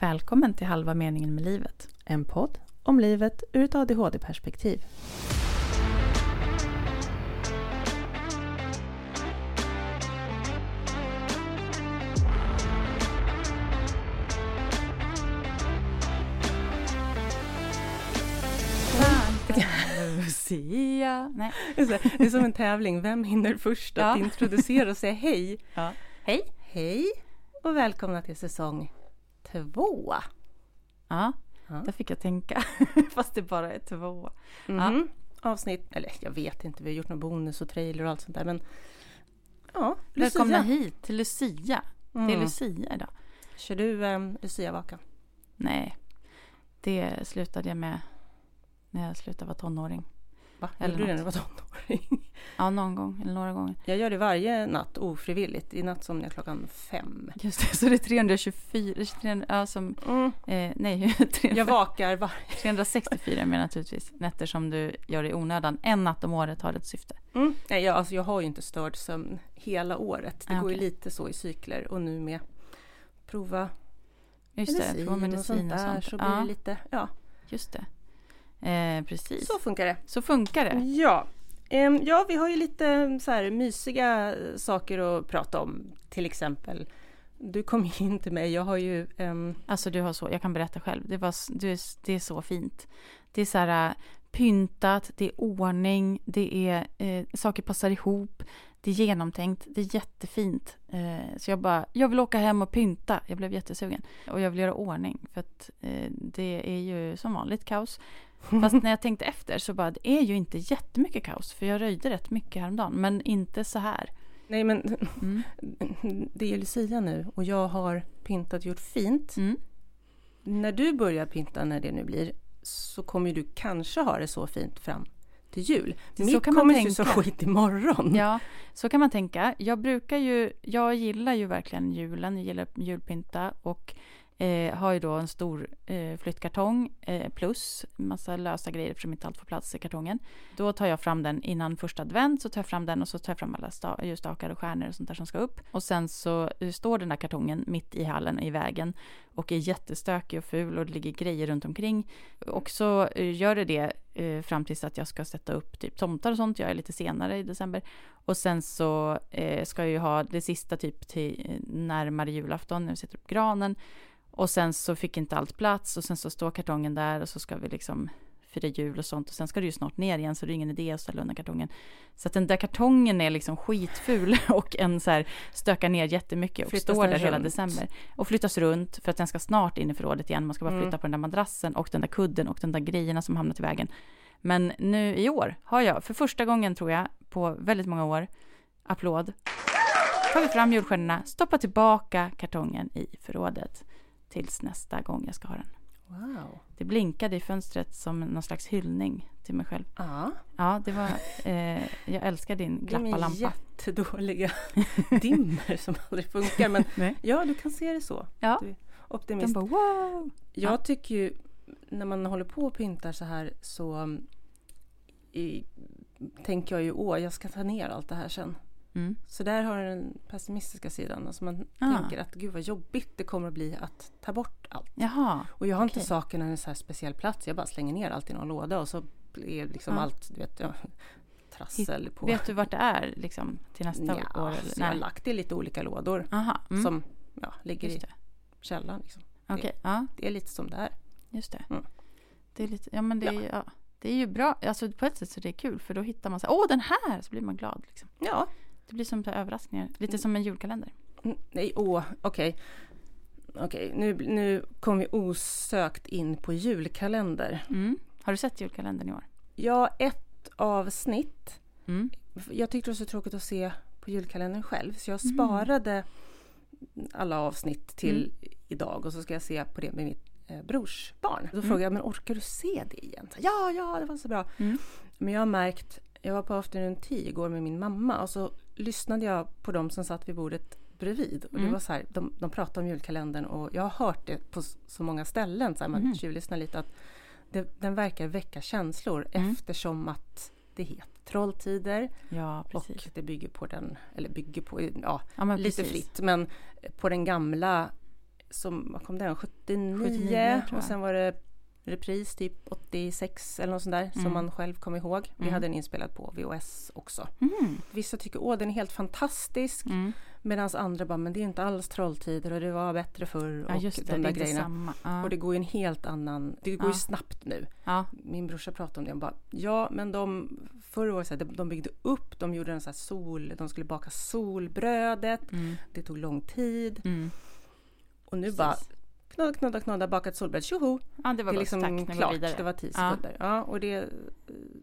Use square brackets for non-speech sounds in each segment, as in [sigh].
Välkommen till Halva meningen med livet. En podd om livet ur ett ADHD-perspektiv. Lucia. Nej. Det är som en tävling, vem hinner först att Ja. introducera och säga hej? Ja. Hej. Hej och välkomna till säsong två. Ja, Ja. där fick jag tänka. [laughs] Fast det bara är två. Mhm. Avsnitt, eller jag vet inte, vi har gjort någon bonus och trailer och allt sånt där men ja, Välkomna hit till Lucia. Det är Mm. Lucia idag. Kör du um, Lucia-vaka? Nej, det slutade jag med när jag slutade vara tonåring. Va? Eller Gjorde du det när du var tonåring? Ja, någon gång eller några gånger. Jag gör det varje natt ofrivilligt. I natt somnar jag klockan fem. Just det, så det är 324, 300, ja som, Mm. eh, nej, [laughs] 300, Jag vakar var... 364 med naturligtvis nätter som du gör i onödan. En natt om året har ett syfte. Mm. Nej, jag, alltså, jag har ju inte störd sömn hela året. Det Ah, går ju okej. lite så i cykler och nu med prova Just det, medicin, prova och medicin sånt och där sånt. så blir Ja, det lite, ja, just det. Eh, precis. så funkar det. Så funkar det. Ja. Ehm, ja, vi har ju lite så här mysiga saker att prata om. Till exempel, du kom ju in till mig, jag har ju Um... Alltså du har så, jag kan berätta själv. Det, var, du, är- det är så fint. Det är så här äh, pyntat, det är ordning, det är eh, saker passar ihop, det är genomtänkt, det är jättefint. Eh, så jag bara, jag vill åka hem och pynta. Jag blev jättesugen. Och jag vill göra ordning för att eh, det är ju som vanligt kaos. Fast när jag tänkte efter så bara, det är ju inte jättemycket kaos. För jag röjde rätt mycket häromdagen, men inte så här. Nej men Mm. [laughs] det är Lucia nu och jag har pyntat och gjort fint. Mm. När du börjar pynta, när det nu blir, så kommer du kanske ha det så fint fram till jul. Så Mitt kan man kommer så tänka. skit imorgon. Ja, så kan man tänka. Jag brukar ju, jag gillar ju verkligen julen, jag gillar julpynta och eh, har ju då en stor eh, flyttkartong eh, plus massa lösa grejer eftersom inte allt får plats i kartongen. Då tar jag fram den innan första advent, så tar jag fram den och så tar jag fram alla eh, ljusstakar och stjärnor och sånt där som ska upp. Och sen så eh, står den där kartongen mitt i hallen i vägen och är jättestökig och ful och det ligger grejer runt omkring. Och så eh, gör det det eh, fram tills att jag ska sätta upp typ tomtar och sånt, jag är lite senare i december. Och sen så eh, ska jag ju ha det sista typ till närmare julafton när vi sätter upp granen. Och sen så fick inte allt plats och sen så står kartongen där och så ska vi liksom fira jul och sånt och sen ska det ju snart ner igen så det är ingen idé att ställa undan kartongen. Så att den där kartongen är liksom skitful [laughs] och en så här stökar ner jättemycket och Flyttas står där hela runt? december. Och flyttas runt för att den ska snart in i förrådet igen. Man ska bara Mm. flytta på den där madrassen och den där kudden och den där grejerna som hamnat i vägen. Men nu i år har jag för första gången tror jag på väldigt många år, applåd, tagit fram julstjärnorna, stoppat tillbaka kartongen i förrådet tills nästa gång jag ska ha den. Wow. Det blinkade i fönstret som någon slags hyllning till mig själv. Ja, Ja, det var, eh, jag älskar din det är jättedåliga [laughs] dimmer som aldrig funkar. Men [laughs] Nej. ja, du kan se det så. Ja, Du är optimist. bara wow! Jag Ja. tycker ju när man håller på och pyntar så här så um, i, tänker jag ju åh, jag ska ta ner allt det här sen. Mm. Så där har den pessimistiska sidan. Alltså man Ah. tänker att gud vad jobbigt det kommer att bli att ta bort allt. Jaha, Och jag har inte Okej. sakerna i en så här speciell plats. Jag bara slänger ner allt i någon låda och så är liksom Ja. allt, du vet, ja, trassel på. vet du vart det är liksom till nästa ja, år? Eller? så jag har lagt det i lite olika lådor Aha, mm. som ja, ligger i det. källaren. Liksom. Okej, ja, Det är lite som det är. just det. Mm. Det är lite, ja men det är, ja. det är ju bra, alltså på ett sätt så är det kul för då hittar man så här, åh den här! Så blir man glad liksom. Ja, Det blir som överraskningar, lite Mm. som en julkalender. Mm, Nej, åh, okej. Okej, nu, nu kom vi osökt in på julkalender. Mm. Har du sett julkalendern i år? Ja, ett avsnitt. Mm. Jag tyckte det var så tråkigt att se på julkalendern själv, så jag Mhm. sparade alla avsnitt till Mm. idag och så ska jag se på det med mitt eh, brors barn. Då Mm. frågade jag, men orkar du se det igen? Så, ja, ja, det var så bra. Mm. Men jag har märkt, jag var på afternoon tea igår med min mamma och så lyssnade jag på dem som satt vid bordet bredvid. Och det Mm. var så här, de, de pratade om julkalendern och jag har hört det på så många ställen, så här, man Mhm. tjuvlyssnar lite, att det, den verkar väcka känslor Mm. eftersom att det heter Trolltider Ja, och det bygger på den, eller bygger på, ja, Ja, lite precis. fritt, men på den gamla som, vad kom den, 79, 79, tror jag. och sen var det repris typ 86 eller något sånt där som Mm. man själv kom ihåg. Vi Mm. hade den inspelad på VHS också. Mm. Vissa tycker åh den är helt fantastisk Mm. medan andra bara men det är inte alls Trolltider och det var bättre förr Ja och just det, de där grejerna. samma. Ja. Och det går ju en helt annan, det går Ja. ju snabbt nu. Min brorsa pratade om det och bara ja men de förr var det så här, de, de byggde upp, de gjorde en så här sol, de skulle baka solbrödet, Mm. det tog lång tid Mm. och nu Precis. bara knåda, knåda, knåda, baka ett solbröd, tjoho! Ja det var Det är liksom tack. Klart, vidare. det var tio Ja. sekunder. Ja, och det eh,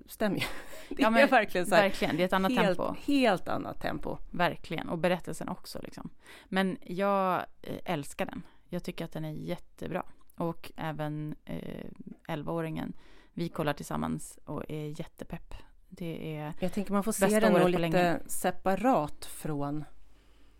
stämmer ju. [laughs] Det Ja, är verkligen så här, Verkligen, det är ett annat helt, tempo. helt annat tempo. Verkligen, och berättelsen också liksom. Men jag eh, älskar den. Jag tycker att den är jättebra. Och även eh, 11-åringen, vi kollar tillsammans och är jättepepp. Det är, Jag tänker man får se den lite länge. separat från...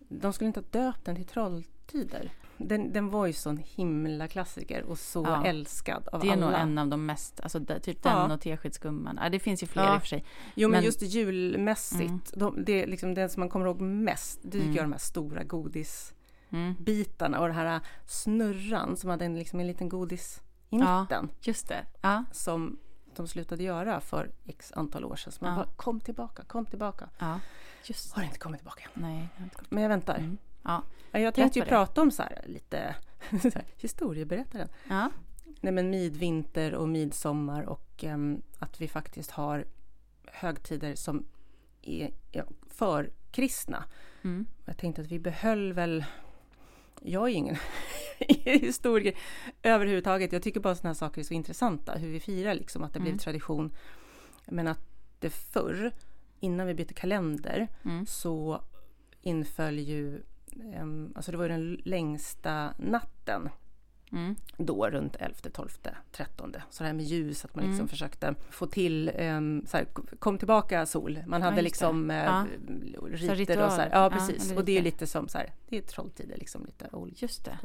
De skulle inte ha döpt den till Trolltider. Den, den var ju sån himla klassiker och så Ja. älskad av det är alla. nog en av de mest, alltså typ Ja. den och Teskedsgumman. Ja, det finns ju fler Ja. i och för sig. Jo men, men- just julmässigt, Mm. de, det är liksom den som man kommer ihåg mest, det tycker Mm. jag de här stora godisbitarna Mm. och den här snurran som hade en, liksom en liten godis i Ja. mitten. Just det. Ja, Som de slutade göra för x antal år sedan. Så man Ja. bara, kom tillbaka, kom tillbaka. ja. Just Har det. inte kommit tillbaka än. Nej, inte gått. Men jag väntar. Mm. Ja. Ja, Jag tänkte ju det. prata om så här lite [laughs] så här, historieberättaren. ja. Nej men midvinter och midsommar och ehm, att vi faktiskt har högtider som är ja, för kristna. Mm. Jag tänkte att vi behöll väl jag är ingen [laughs] historiker överhuvudtaget. Jag tycker bara sådana här saker är så intressanta. Hur vi firar liksom, att det blev Mm. tradition. Men att det förr, innan vi bytte kalender, Mm. så inföll ju, ehm, alltså det var ju den längsta natten Mm. då runt 11, 12, 13. Så det här med ljus, att man liksom Mm. försökte få till, um, så här, kom tillbaka sol. Man hade just det. liksom eh, Ja. riter ritual. och så här. Ja, Ja, precis. eller och det är lite. som så här, det är trolltider liksom, lite old. Just det.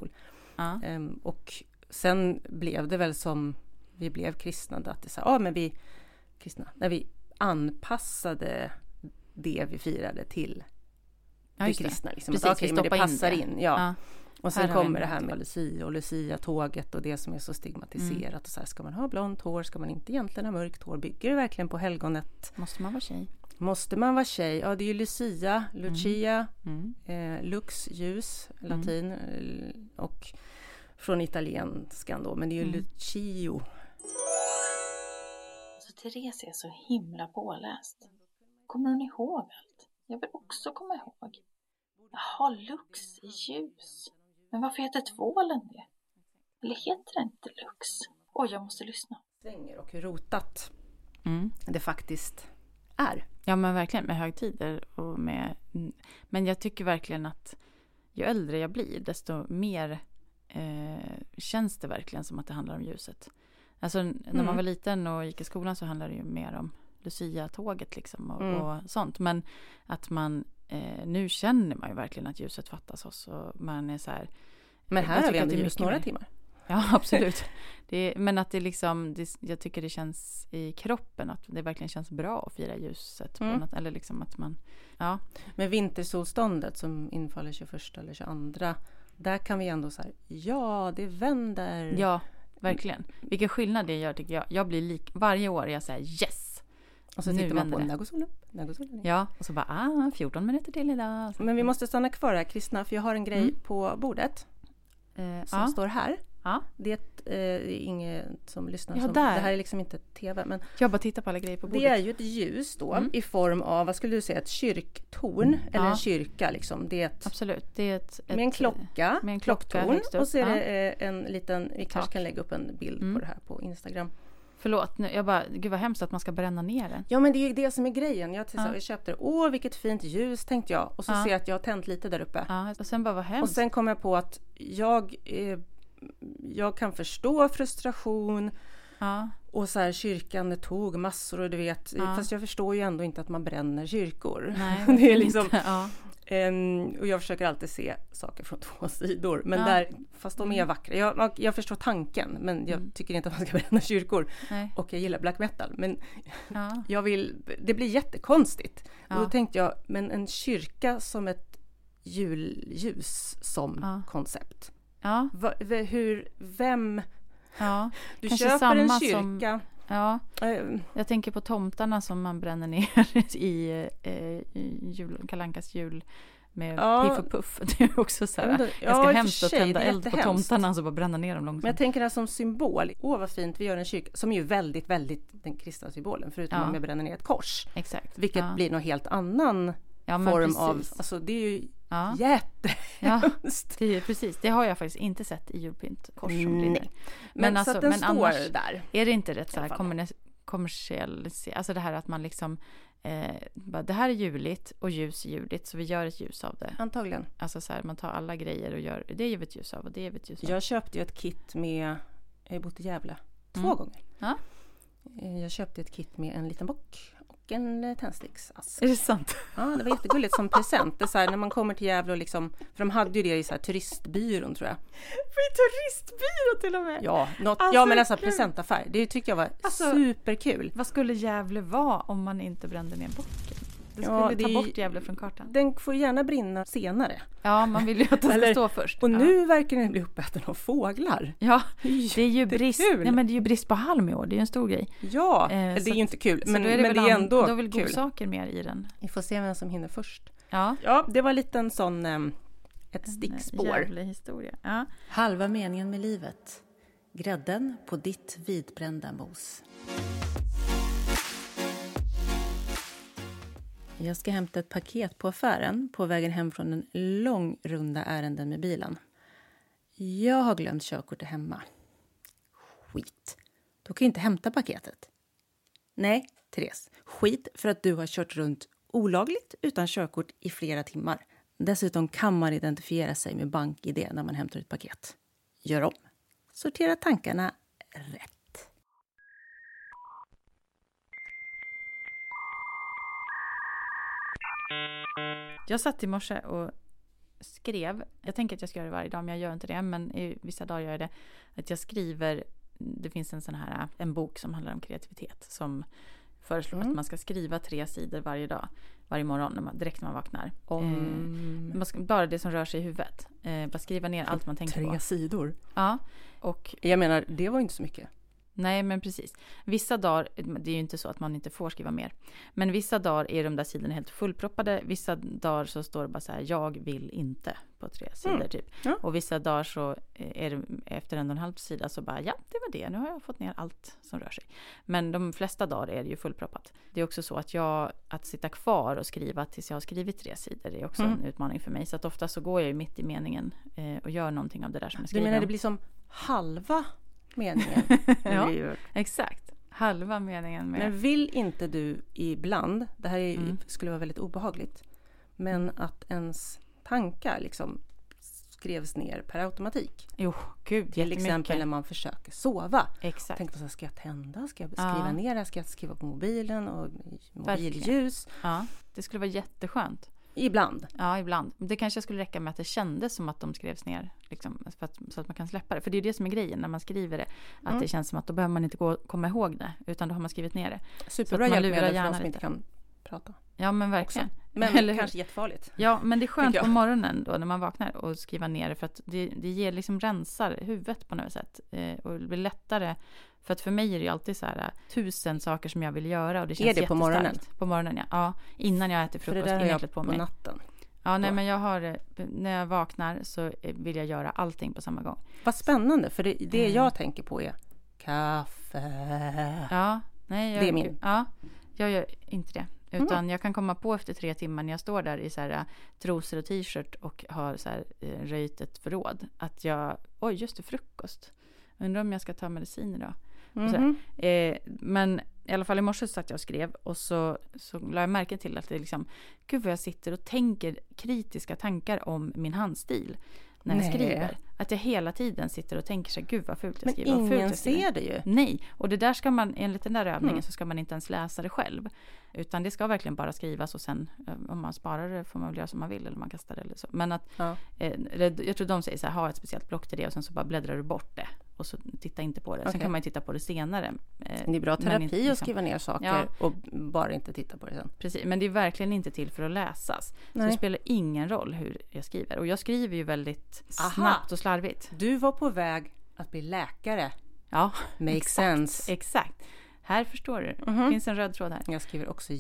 Ja. Ehm, och sen blev det väl som vi blev kristna, att det så här, ja men vi, kristna, när vi anpassade det vi firade till Ja, det kristna. Liksom. Precis, att, vi men det in passar det. in. ja. Och sen kommer det här med. Lucia och Lucia-tåget och det som är så stigmatiserat. Mm. Och så här, ska man ha blont hår? Ska man inte egentligen ha mörkt hår? Bygger det verkligen på helgonet? Måste man vara tjej? Måste man vara tjej? Ja, det är ju Lucia, Lucia, Mm. eh, lux, ljus, latin eh, och från italienskan då, men det är ju Mm. Lucio. Alltså Therese är så himla påläst. Kommer hon ihåg allt? Jag vill också komma ihåg. Jaha, Lux ljus. Men varför heter tvålen det? Eller heter den inte Lux? Oj, jag måste lyssna. Svänger och hur rotat Mm. det faktiskt är. Ja men verkligen med högtider och med... mm. Men jag tycker verkligen att ju äldre jag blir desto mer eh, känns det verkligen som att det handlar om ljuset. Alltså när Mm. man var liten och gick i skolan så handlade det ju mer om Lucia-tåget liksom och, Mm. och sånt. Men att man eh, nu känner man ju verkligen att ljuset fattas oss och man är så här Men här har vi ändå ljus några timmar. Ja, [laughs] absolut. Är, men att det liksom, det, jag tycker det känns i kroppen att det verkligen känns bra att fira ljuset. Mm. något, eller liksom att man, ja, Men vintersolståndet som infaller 21 eller 22, där kan vi ändå så här, ja det vänder. ja, verkligen. Vilken skillnad det gör tycker jag. Jag blir lik, varje år är jag säger yes. Och så nu tittar man på det. när går solen upp, när går solen ner. Ja, och så bara, ah, 14 minuter till idag. Men vi måste stanna kvar här kristna, för jag har en grej Mm. på bordet Eh, som ja, står här. ja, Det är, eh, är ingen som lyssnar. Ja, som, där. Det här är liksom inte TV, men jag bara tittar på alla grejer på bordet. det är ju ett ljus då Mm. i form av, vad skulle du säga, ett kyrktorn eller Ja. en kyrka liksom. Det är ett, Absolut, det är ett... med en klocka, med en klocka klocktorn och så är det eh, en liten, vi kanske kan lägga upp en bild Mm. på det här på Instagram. Förlåt, nu, jag bara, gud vad hemskt att man ska bränna ner den. Ja men det är ju det som är grejen. Jag, Ja. jag köpte det, åh vilket fint ljus tänkte jag. Och så Ja. ser jag att jag har tänt lite där uppe. Ja, och sen bara vad Och hemskt. sen kom jag på att jag, eh, jag kan förstå frustration ja, och så här kyrkan det tog massor och du vet. Fast jag förstår ju ändå inte att man bränner kyrkor. nej, [laughs] det är liksom, inte. Ehm, och jag försöker alltid se saker från [laughs] två sidor. Men Ja. där, fast de är vackra. Jag, jag förstår tanken men jag Mm. tycker inte att man ska [laughs] bränna kyrkor. nej, Och jag gillar black metal. Men ja, [laughs] jag vill, det blir jättekonstigt. Ja. Och då tänkte jag, men en kyrka som ett julljus som koncept. Ja, Va, hur, vem... Du Kanske köper en samma som- kyrka. Ja. eh, Jag tänker på tomtarna som man bränner ner [laughs] i, eh, jul, Kalle Ankas jul med Ja. Piff och Puff. [laughs] Det är också så här, Ja, och ganska för hemskt att sig, tända det är eld på tomtarna och så bara bränna ner dem Men jag långsamt. tänker det här som symbol. Åh vad fint, vi gör en kyrka som är ju väldigt, väldigt den krista symbolen. Förutom Ja. om jag bränner ner ett kors. Exakt. Vilket ja. blir någon helt annan ja, men form av... Alltså det är ju Ja, jättehemskt. ja det är, precis. Det har jag faktiskt inte sett i julpynt. Kors som brinner. Men, alltså, så att den men står annars- där. Är det inte rätt så här kommersiell, alltså det här att man liksom, eh, bara, det här är juligt och ljus är juligt så vi gör ett ljus av det. Antagligen. Alltså så här, man tar alla grejer och gör, det gör vi ett ljus av och det gör vi ett ljus av. Jag köpte ju ett kit med... Jag har bott i Gävle två Mm. gånger. Ja. Eh, Jag köpte ett kit med en liten bock en eh, tändsticksask. Är det sant? Ja, det var jättegulligt som present. Det är så här, när man kommer till Gävle och liksom... För de hade ju det i så här, turistbyrån tror jag. För turistbyrå till och med! Ja, något, Alltså, ja men alltså presentaffär. Det tyckte jag var Alltså, superkul. Vad skulle Gävle vara om man inte brände ner bocken? Det skulle Ja, ta det- bort Gävle från kartan. Den får gärna brinna senare. Ja, man vill ju att den ska stå först. Och ja. nu verkar den bli uppäten av fåglar. Ja, det är ju brist, nej, men det är ju brist på halm i år, det är ju en stor grej. Ja, Eh, det är ju inte kul. Så Men, då men det väl är ändå Då är väl kul. godsaker mer i den. Vi får se vem som hinner först. Ja. Ja, det var lite en sån... em, Ett stickspår. Gävle-historia. Ja. Halva meningen med livet. Grädden på ditt vitbrända mos. Jag ska hämta ett paket på affären på vägen hem från en lång runda ärenden med bilen. Jag har glömt körkortet hemma. Skit. Då kan jag inte hämta paketet. Nej, Therese. Skit för att du har kört runt olagligt utan körkort i flera timmar. Dessutom kan man identifiera sig med bank-id när man hämtar ett paket. Gör om. Sortera tankarna rätt. Jag satt i morse och skrev, jag tänker att jag ska göra det varje dag men jag gör inte det, men i vissa dagar gör jag det, att jag skriver, det finns en sån här, en bok som handlar om kreativitet som föreslår Mm. att man ska skriva tre sidor varje dag, varje morgon, när man, direkt när man vaknar. Om Eh, man ska, bara det som rör sig i huvudet. Eh, bara skriva ner allt man tänker tre på. sidor. Ja, och Jag menar, det var inte så mycket. Nej, men precis. Vissa dagar, det är ju inte så att man inte får skriva mer. Men vissa dagar är de där sidorna helt fullproppade. Vissa dagar så står det bara så här, jag vill inte på tre sidor Mm. typ. Ja. Och vissa dagar så är det efter en och en halv sida så bara, ja, det var det. Nu har jag fått ner allt som rör sig. Men de flesta dagar är det ju fullproppat. Det är också så att jag, att sitta kvar och skriva tills jag har skrivit tre sidor är också Mm. en utmaning för mig. Så att ofta så går jag ju mitt i meningen eh, och gör någonting av det där som jag Du skriver menar det blir som halva meningen? [laughs] Ja. Blir- Exakt. Halva meningen med... Men vill inte du ibland, det här är, Mm. skulle vara väldigt obehagligt, men att ens tankar liksom skrevs ner per automatik. Jo, gud, Till exempel när man försöker sova. Exakt. Tänk på så här, ska jag tända? Ska jag Ja. skriva ner det? Ska jag skriva på mobilen och mobilljus? Ja, det skulle vara jätteskönt. Ibland. Ja, ibland. Det kanske skulle räcka med att det kändes som att de skrevs ner. Liksom, att, så att man kan släppa det. För det är det som är grejen när man skriver det. Att Mm. det känns som att då behöver man inte gå, komma ihåg det. Utan då har man skrivit ner det. Superbra hjälpmedel för de som inte kan prata. Ja, men verkligen. Men [laughs] Eller kanske jättefarligt. Ja, men det är skönt på morgonen då när man vaknar och skriva ner det. För att det, det ger liksom rensar huvudet på något sätt. Eh, och det blir lättare. För att för mig är det ju alltid så här eh, tusen saker som jag vill göra. Och det känns det på morgonen? jättestarkt. På morgonen, ja. ja. Innan jag äter frukost, innan jag klätt på på mig. natten. Ja, nej men jag har, eh, när jag vaknar så eh, vill jag göra allting på samma gång. Vad spännande, för det, det Mm. jag tänker på är kaffe. Ja, nej, jag, Det är min. Ja, jag gör inte det. Utan jag kan komma på efter tre timmar när jag står där i så här, eh, trosor och t-shirt och har så här, eh, röjt ett förråd. Att jag, oj just det, frukost. Undrar om jag ska ta medicin idag. Mhm. Eh, men i alla fall i morse satt jag och skrev och så, så la jag märke till att det liksom, gud vad jag sitter och tänker kritiska tankar om min handstil när jag Nej. skriver. Att jag hela tiden sitter och tänker så här, gud vad fult jag Men skriver. fult ingen ser det ju. Nej, och det där ska man, enligt den där övningen Mm. så ska man inte ens läsa det själv. Utan det ska verkligen bara skrivas och sen eh, om man sparar det får man väl göra som man vill eller man kastar det eller så. Men att, Ja. eh, jag tror de säger så här, ha ett speciellt block till det och sen så bara bläddrar du bort det. Och så titta inte på det. Sen kan man ju titta på det senare. eh, Det är bra terapi inte att liksom- skriva ner saker Ja. och bara inte titta på det sen. Precis, men det är verkligen inte till för att läsas. Så det Nej. spelar ingen roll hur jag skriver. Och jag skriver ju väldigt Aha. snabbt och slarvigt. Du var på väg att bli läkare. Ja, Makes exakt, sense. Exakt. Här förstår du. Mhm. Det finns en röd tråd här. Jag skriver också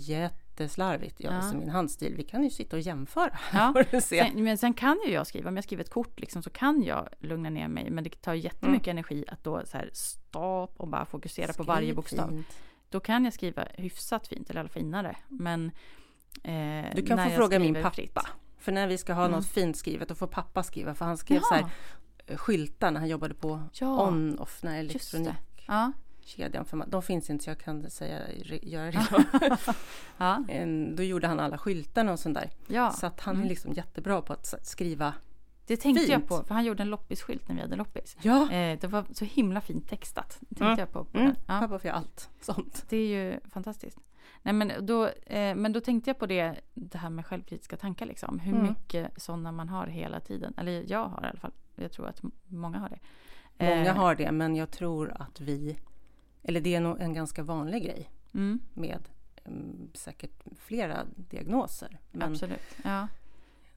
jätteslarvigt. Jag Ja. ja. min handstil. Vi kan ju sitta och jämföra. [laughs] Ja. Sen, men sen kan ju jag skriva, om jag skriver ett kort liksom, så kan jag lugna ner mig. Men det tar jättemycket energi att då så här stopp och bara fokusera på varje Skriv bokstav. fint. Då kan jag skriva hyfsat fint, eller i alla fall finare. Men eh, Du kan få fråga min pappa. fritt. För när vi ska ha Mm. något fint skrivet, då får pappa skriva. För han skrev Jaha. så här, eh, skyltar när han jobbade på Ja, On-Off, när just det. Ja, För man, de finns inte så jag kan säga, göra [laughs] det. ja, då gjorde han alla skyltarna och sånt där. ja. Så att han är Mm. liksom jättebra på att skriva. Det tänkte jag fint. på, för han gjorde en loppisskylt när vi hade loppis. Ja, Eh, det var så himla fint textat. Det tänkte Mm. jag på. på mm. Ja. pappa får göra allt sånt. Det är ju fantastiskt. Nej, men, då, eh, men då tänkte jag på det, det här med självkritiska tankar. Liksom. Hur Mm. mycket sådana man har hela tiden. Eller jag har i alla fall. Jag tror att många har det. Många Eh, har det, men jag tror att vi, eller det är nog en ganska vanlig grej Mm, med mm, säkert flera diagnoser. Men absolut. Ja.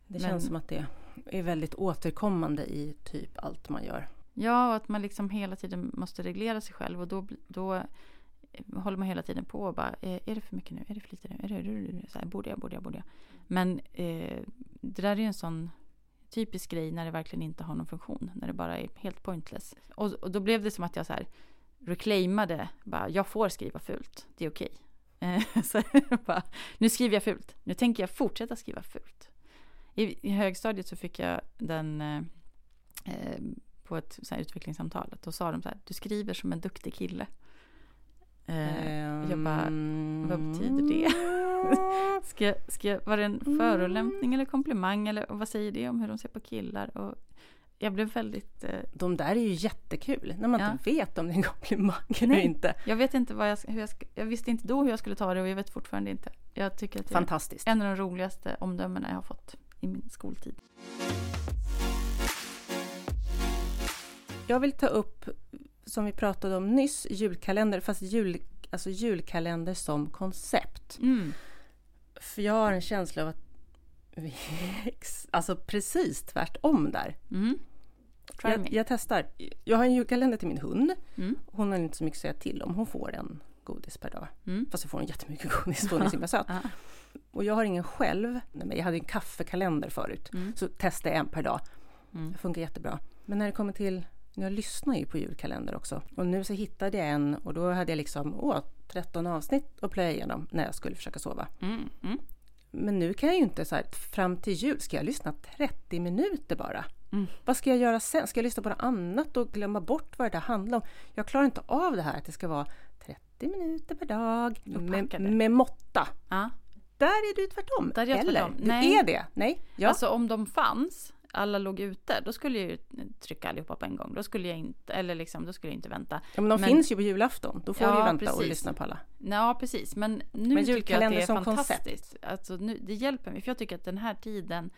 det Men- känns som att det är väldigt återkommande i typ allt man gör. ja, och att man liksom hela tiden måste reglera sig själv. Och då, då håller man hela tiden på och bara, eh, är det för mycket nu? Är det för lite nu? Är det, så här, borde jag, borde jag, borde jag? Men eh, det där är ju en sån typisk grej när det verkligen inte har någon funktion. När det bara är helt pointless. Och, och då blev det som att jag så här reclaimade, bara, jag får skriva fult, det är okej. Eh, [laughs] så bara, nu skriver jag fult, nu tänker jag fortsätta skriva fult. I, i högstadiet så fick jag den eh, eh på ett så här utvecklingssamtal. Då sa de så här, du skriver som en duktig kille. Eh, jag bara, vad betyder det? [laughs] Ska, ska, var det en förolämpning eller komplimang? Eller vad säger det om hur de ser på killar? Och jag blev väldigt... Eh, De där är ju jättekul, när man Ja. inte vet om det är en komplimang eller inte. jag vet inte vad jag, hur jag Jag visste inte då hur jag skulle ta det och jag vet fortfarande inte. Jag tycker att det är Fantastiskt. en av de roligaste omdömena jag har fått i min skoltid. Jag vill ta upp, som vi pratade om nyss, julkalender, fast jul, alltså julkalender som koncept. Mm. För jag har en känsla av att vi [laughs] är alltså precis tvärtom där. Mm. Jag, jag testar. Jag har en julkalender till min hund. Mm. Hon har inte så mycket att säga till om. Hon får en godis per dag. Mm. Fast så får hon jättemycket [laughs] godis hon är så himla söt. [laughs] Och jag har ingen själv. Nej, jag hade en kaffekalender förut. Mm. Så testade jag en per dag. Mm. Det funkar jättebra. Men när det kommer till, jag lyssnar ju på julkalender också. Och nu så hittade jag en och då hade jag liksom, åh, 13 avsnitt att plöja igenom när jag skulle försöka sova. Mm. Mm. Men nu kan jag ju inte så här, fram till jul ska jag lyssna 30 minuter bara. Mm. Vad ska jag göra sen? Ska jag lyssna på något annat och glömma bort vad det handlar om? Jag klarar inte av det här att det ska vara 30 minuter per dag med, med måtta. Ja. Där är du tvärtom. Där är jag Eller? tvärtom. Du Nej. är det? Nej? Ja. Alltså om de fanns, alla låg ute, då skulle jag ju trycka allihopa på en gång. Då skulle jag inte, eller liksom, då skulle jag inte vänta. ja, men de men- finns ju på julafton. Då får Ja, du ju vänta och precis. lyssna på alla. Ja, precis. Men nu Men tycker jag att det är fantastiskt. Alltså, nu, det hjälper mig. För jag tycker att den här tiden...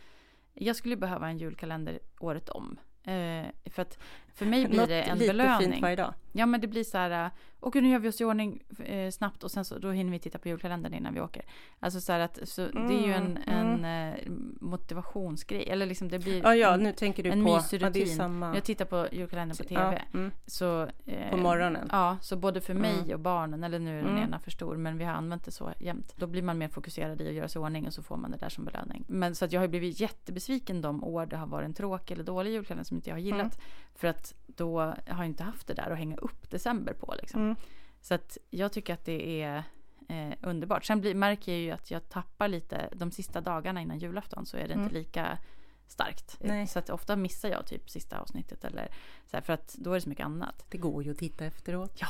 Jag skulle behöva en julkalender året om. Eh, för att för mig blir Något det en lite belöning. fint varje dag. Ja, men det blir så här... Och nu gör vi oss i ordning eh, snabbt och sen så då hinner vi titta på julkalendern innan vi åker. Alltså så här att så det är ju en, Mm, en eh, motivationsgrej. Eller liksom det blir Ja, ja, en, nu tänker du en på... mysig Ja, det är rutin. samma. När jag tittar på julkalendern på Ja, tv. mm, Så, eh, på morgonen. Ja, så både för mig Mm. och barnen, eller nu är den Mm. ena för stor, men vi har använt det så jämt. Då blir man mer fokuserad i att göra sig i ordning och så får man det där som belöning. Men så att jag har blivit jättebesviken de år det har varit en tråkig eller dålig julkalender som inte jag har gillat. För att då har jag inte haft det där att hänga upp december på. Liksom. Mm. Så att jag tycker att det är eh, underbart. Sen blir, märker jag ju att jag tappar lite de sista dagarna innan julafton så är det Mm. inte lika starkt. Nej. Så att ofta missar jag typ sista avsnittet eller så här, för att då är det så mycket annat. Det går ju att titta efteråt. Ja,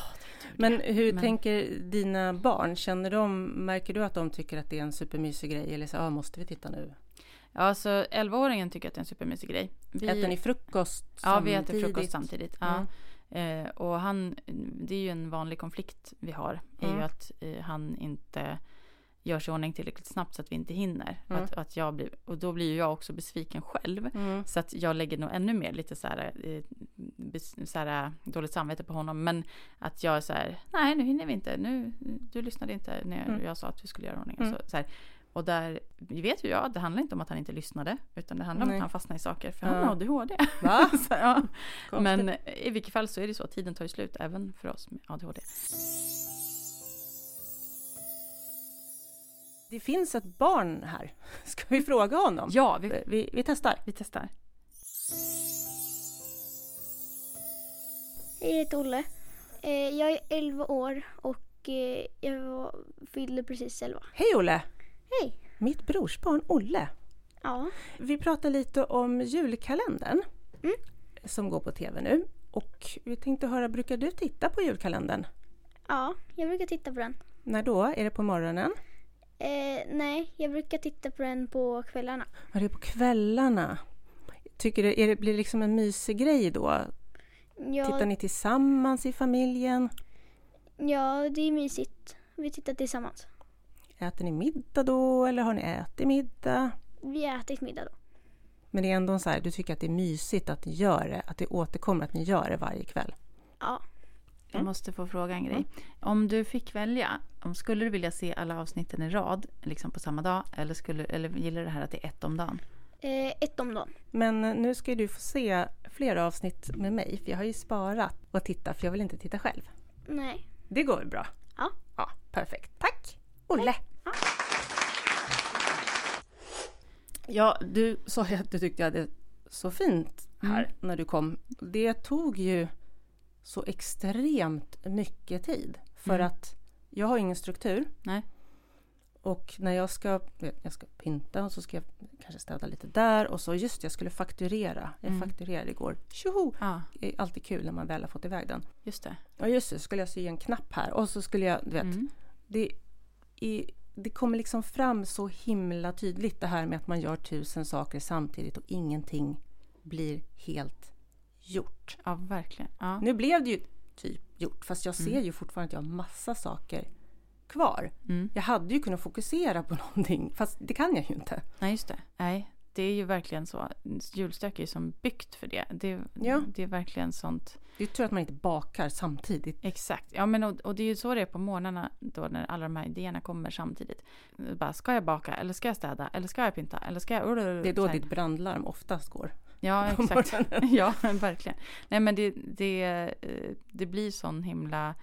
Men hur Men- tänker dina barn? Känner de, märker du att de tycker att det är en supermysig grej? Eller så, ah, måste vi titta nu? Ja, alltså 11-åringen tycker att det är en supermysig grej. Vi, Äter ni frukost Ja, vi samtidigt? äter frukost samtidigt. Ja. Mm. Eh, och han, det är ju en vanlig konflikt vi har. är Mm. ju att eh, han inte gör sig i ordning tillräckligt snabbt så att vi inte hinner. Mm. Att, att jag blir, och då blir ju jag också besviken själv. Mm. Så att jag lägger nog ännu mer lite så här eh, så här, dåligt samvete på honom. Men att jag är så här, nej nu hinner vi inte. Nu, du lyssnade inte när Mm. jag sa att vi skulle göra ordning. Mm. Så, så här, och där vet ju jag, det handlar inte om att han inte lyssnade. Utan det handlar om att han fastnade i saker. För Ja. han har ADHD. Va? [laughs] så, ja. Men i vilket fall så är det så, tiden tar ju slut även för oss med ADHD. Det finns ett barn här. [laughs] Ska vi fråga honom? Ja, vi, Vi, vi testar. vi testar. Jag heter Olle. Eh, Jag är 11 år och eh, jag fyllde precis 11. Hej Olle! Hej! Mitt brorsbarn Olle. Ja. Vi pratar lite om julkalendern Mm. som går på tv nu. Och vi tänkte höra, brukar du titta på julkalendern? Ja, jag brukar titta på den. När då? Är det på morgonen? Eh, nej, jag brukar titta på den på kvällarna. Ja, det är på kvällarna. Tycker du, är det, blir det liksom en mysig grej då? Ja, Tittar ni tillsammans i familjen? ja, det är mysigt. Vi tittar tillsammans. Äter ni middag då eller har ni ätit middag? Vi har ätit middag då. Men det är ändå så här, du tycker att det är mysigt att ni gör det, att det återkommer att ni gör det varje kväll. Ja. Jag måste få fråga en grej. Om du fick välja, om skulle du vilja se alla avsnitten i rad liksom på samma dag? Eller, skulle, eller gillar du det här att det är ett om dagen? Eh, ett om dagen. Men eh, nu ska du få se flera avsnitt med mig, för jag har ju sparat och titta, för jag vill inte titta själv. Nej. Det går bra? Ja. Ja, perfekt. Tack! Olle! Ja, du sa ju att du tyckte jag hade så fint här när du kom. Det tog ju så extremt mycket tid. För Mm. att jag har ingen struktur. Nej. Och när jag ska, jag ska pynta och så ska jag kanske städa lite där och så just jag skulle fakturera. Jag Mm. fakturerade igår. Tjoho! Ja, Det är alltid kul när man väl har fått iväg den. just det. Ja just det, så skulle jag sy en knapp här och så skulle jag, du vet, Mm. det, i, det kommer liksom fram så himla tydligt det här med att man gör tusen saker samtidigt och ingenting blir helt gjort. Ja, verkligen. Ja. Nu blev det ju typ gjort, fast jag ser ju fortfarande att jag har massa saker kvar. Mm. Jag hade ju kunnat fokusera på [laughs] någonting, fast det kan jag ju inte. Nej, just det. Nej, det är ju verkligen så. Julstök är ju som byggt för det. Det, Ja. det är verkligen sånt. Det är tur att man inte bakar samtidigt. Exakt. Ja, men och, och det är ju så det är på morgnarna då när alla de här idéerna kommer samtidigt. Bara, ska jag baka? Eller ska jag städa? Eller ska jag pynta? Eller ska jag... Det är då ditt brandlarm oftast går. Ja, exakt. [laughs] ja, verkligen. Nej, men det, det, eh, det blir sån himla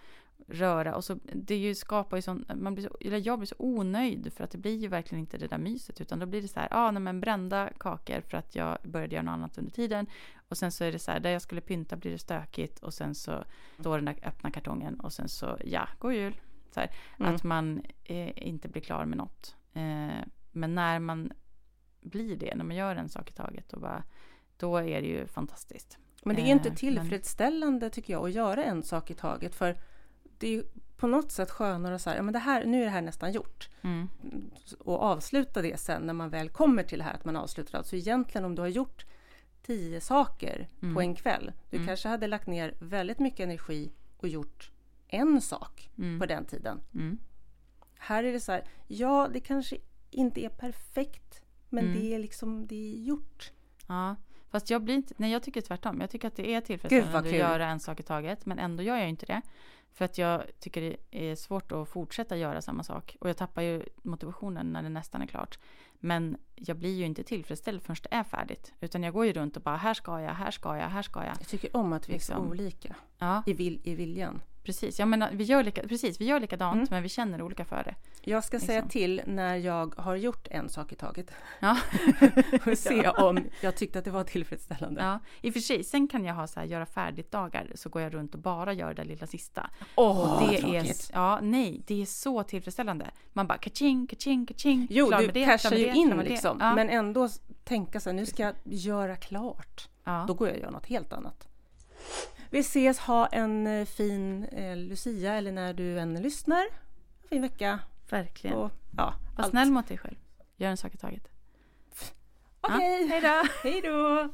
röra och så det ju skapar ju sån, man blir så, eller jag blir så onöjd för att det blir ju verkligen inte det där myset utan då blir det så här, ah, nej, men brända kakor för att jag började göra något annat under tiden och sen så är det så här, där jag skulle pynta blir det stökigt och sen så står den där öppna kartongen och sen så, ja, god jul. Så här, Mm. Att man eh, inte blir klar med något. Eh, men när man blir det, när man gör en sak i taget och bara då är det ju fantastiskt. Men det är Eh, inte men- tillfredsställande tycker jag att göra en sak i taget. För det är på något sätt skönare att säga, ja men det här, nu är det här nästan gjort. Mm. Och avsluta det sen när man väl kommer till det här att man avslutar allt. Så egentligen om du har gjort tio saker Mm. på en kväll. Du Mm. kanske hade lagt ner väldigt mycket energi och gjort en sak Mm. på den tiden. Mm. Här är det så här, ja det kanske inte är perfekt. Men Mm. det är liksom, det är gjort. Ja, fast jag blir inte, nej jag tycker tvärtom. Jag tycker att det är tillfredsställande att göra en sak i taget. Men ändå gör jag inte det. För att jag tycker det är svårt att fortsätta göra samma sak. Och jag tappar ju motivationen när det nästan är klart. Men jag blir ju inte tillfredsställd förrän det är färdigt. Utan jag går ju runt och bara, här ska jag, här ska jag, här ska jag. Jag tycker om att vi är så Liksom. olika Ja, i, vil, i viljan. Precis. Jag menar, vi gör, lika, precis, vi gör likadant, Mm. men vi känner olika för det. Jag ska säga Liksom. till när jag har gjort en sak i taget. Ja. [laughs] och se [laughs] om jag tyckte att det var tillfredsställande. Ja, i och för sig. Sen kan jag ha så här, göra färdigt dagar så går jag runt och bara gör det lilla sista. Åh, Och det är, tråkigt. ja, nej, det är så tillfredsställande. Man bara kaching, kaching, kaching. Jo, klar du det, cashar ju det, in liksom. Ja, Men ändå tänka så här, nu ska jag göra klart. ja. Då går jag och gör något helt annat. Vi ses, ha en eh, fin eh, Lucia eller när du än lyssnar. Fin vecka. verkligen. Och, ja, Var allt. snäll mot dig själv. Gör en sak i taget. Okej, Hej då! [laughs] hej då!